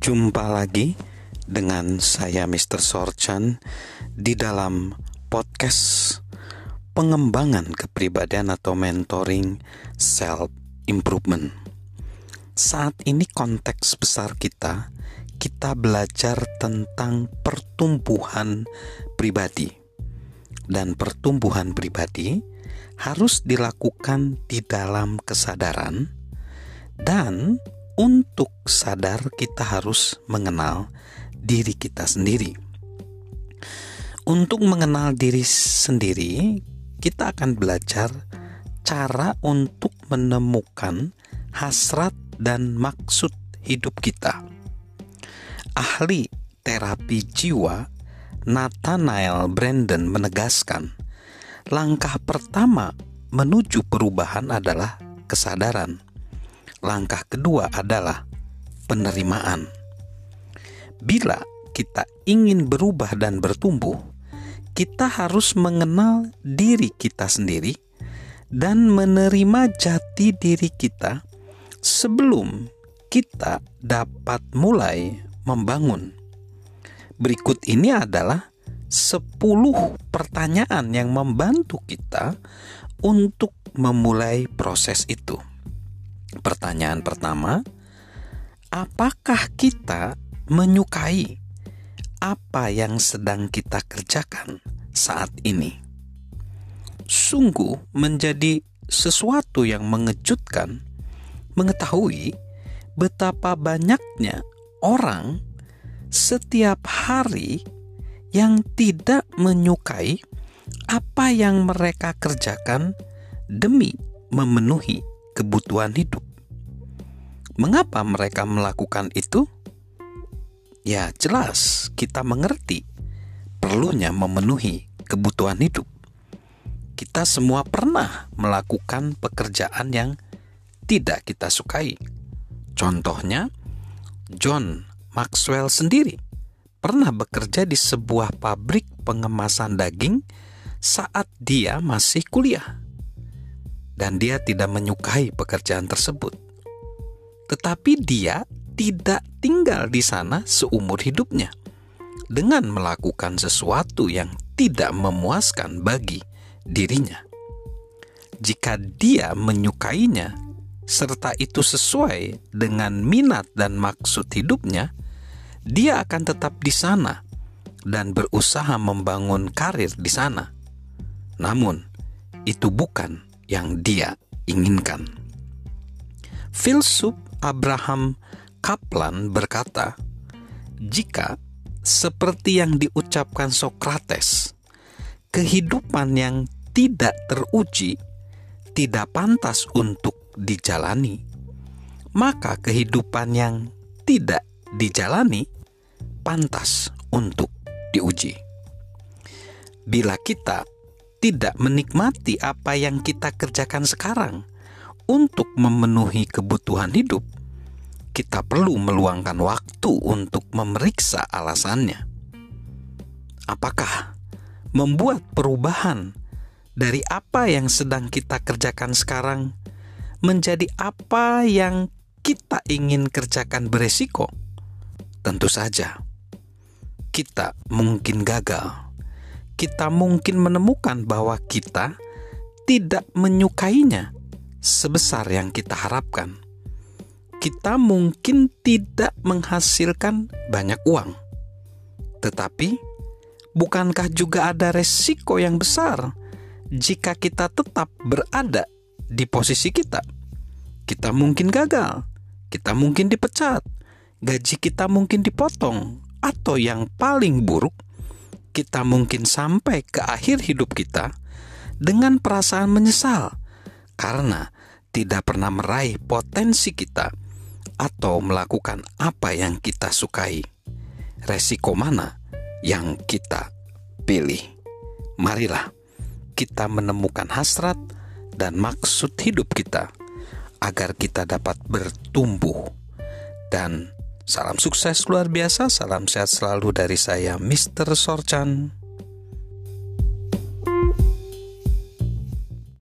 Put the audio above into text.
Jumpa lagi dengan saya Mr. Sorchan di dalam podcast pengembangan kepribadian atau mentoring self improvement. Saat ini konteks besar kita kita belajar tentang pertumbuhan pribadi. Dan pertumbuhan pribadi harus dilakukan di dalam kesadaran dan untuk sadar kita harus mengenal diri kita sendiri. Untuk mengenal diri sendiri, kita akan belajar cara untuk menemukan hasrat dan maksud hidup kita. Ahli terapi jiwa Nathanael Brandon menegaskan, langkah pertama menuju perubahan adalah kesadaran Langkah kedua adalah penerimaan. Bila kita ingin berubah dan bertumbuh, kita harus mengenal diri kita sendiri dan menerima jati diri kita sebelum kita dapat mulai membangun. Berikut ini adalah 10 pertanyaan yang membantu kita untuk memulai proses itu. Pertanyaan pertama, apakah kita menyukai apa yang sedang kita kerjakan saat ini? Sungguh menjadi sesuatu yang mengejutkan mengetahui betapa banyaknya orang setiap hari yang tidak menyukai apa yang mereka kerjakan demi memenuhi kebutuhan hidup. Mengapa mereka melakukan itu? Ya, jelas kita mengerti perlunya memenuhi kebutuhan hidup. Kita semua pernah melakukan pekerjaan yang tidak kita sukai. Contohnya, John Maxwell sendiri pernah bekerja di sebuah pabrik pengemasan daging saat dia masih kuliah dan dia tidak menyukai pekerjaan tersebut. Tetapi dia tidak tinggal di sana seumur hidupnya dengan melakukan sesuatu yang tidak memuaskan bagi dirinya. Jika dia menyukainya serta itu sesuai dengan minat dan maksud hidupnya, dia akan tetap di sana dan berusaha membangun karir di sana. Namun, itu bukan yang dia inginkan. Filsuf Abraham Kaplan berkata, "Jika seperti yang diucapkan Sokrates, kehidupan yang tidak teruji tidak pantas untuk dijalani, maka kehidupan yang tidak dijalani pantas untuk diuji." Bila kita tidak menikmati apa yang kita kerjakan sekarang untuk memenuhi kebutuhan hidup, kita perlu meluangkan waktu untuk memeriksa alasannya. Apakah membuat perubahan dari apa yang sedang kita kerjakan sekarang menjadi apa yang kita ingin kerjakan beresiko? Tentu saja, kita mungkin gagal kita mungkin menemukan bahwa kita tidak menyukainya sebesar yang kita harapkan. Kita mungkin tidak menghasilkan banyak uang, tetapi bukankah juga ada resiko yang besar jika kita tetap berada di posisi kita? Kita mungkin gagal, kita mungkin dipecat, gaji kita mungkin dipotong, atau yang paling buruk, kita mungkin sampai ke akhir hidup kita dengan perasaan menyesal karena tidak pernah meraih potensi kita atau melakukan apa yang kita sukai. Resiko mana yang kita pilih? Marilah kita menemukan hasrat dan maksud hidup kita agar kita dapat bertumbuh dan Salam sukses luar biasa, salam sehat selalu dari saya, Mr. Sorchan.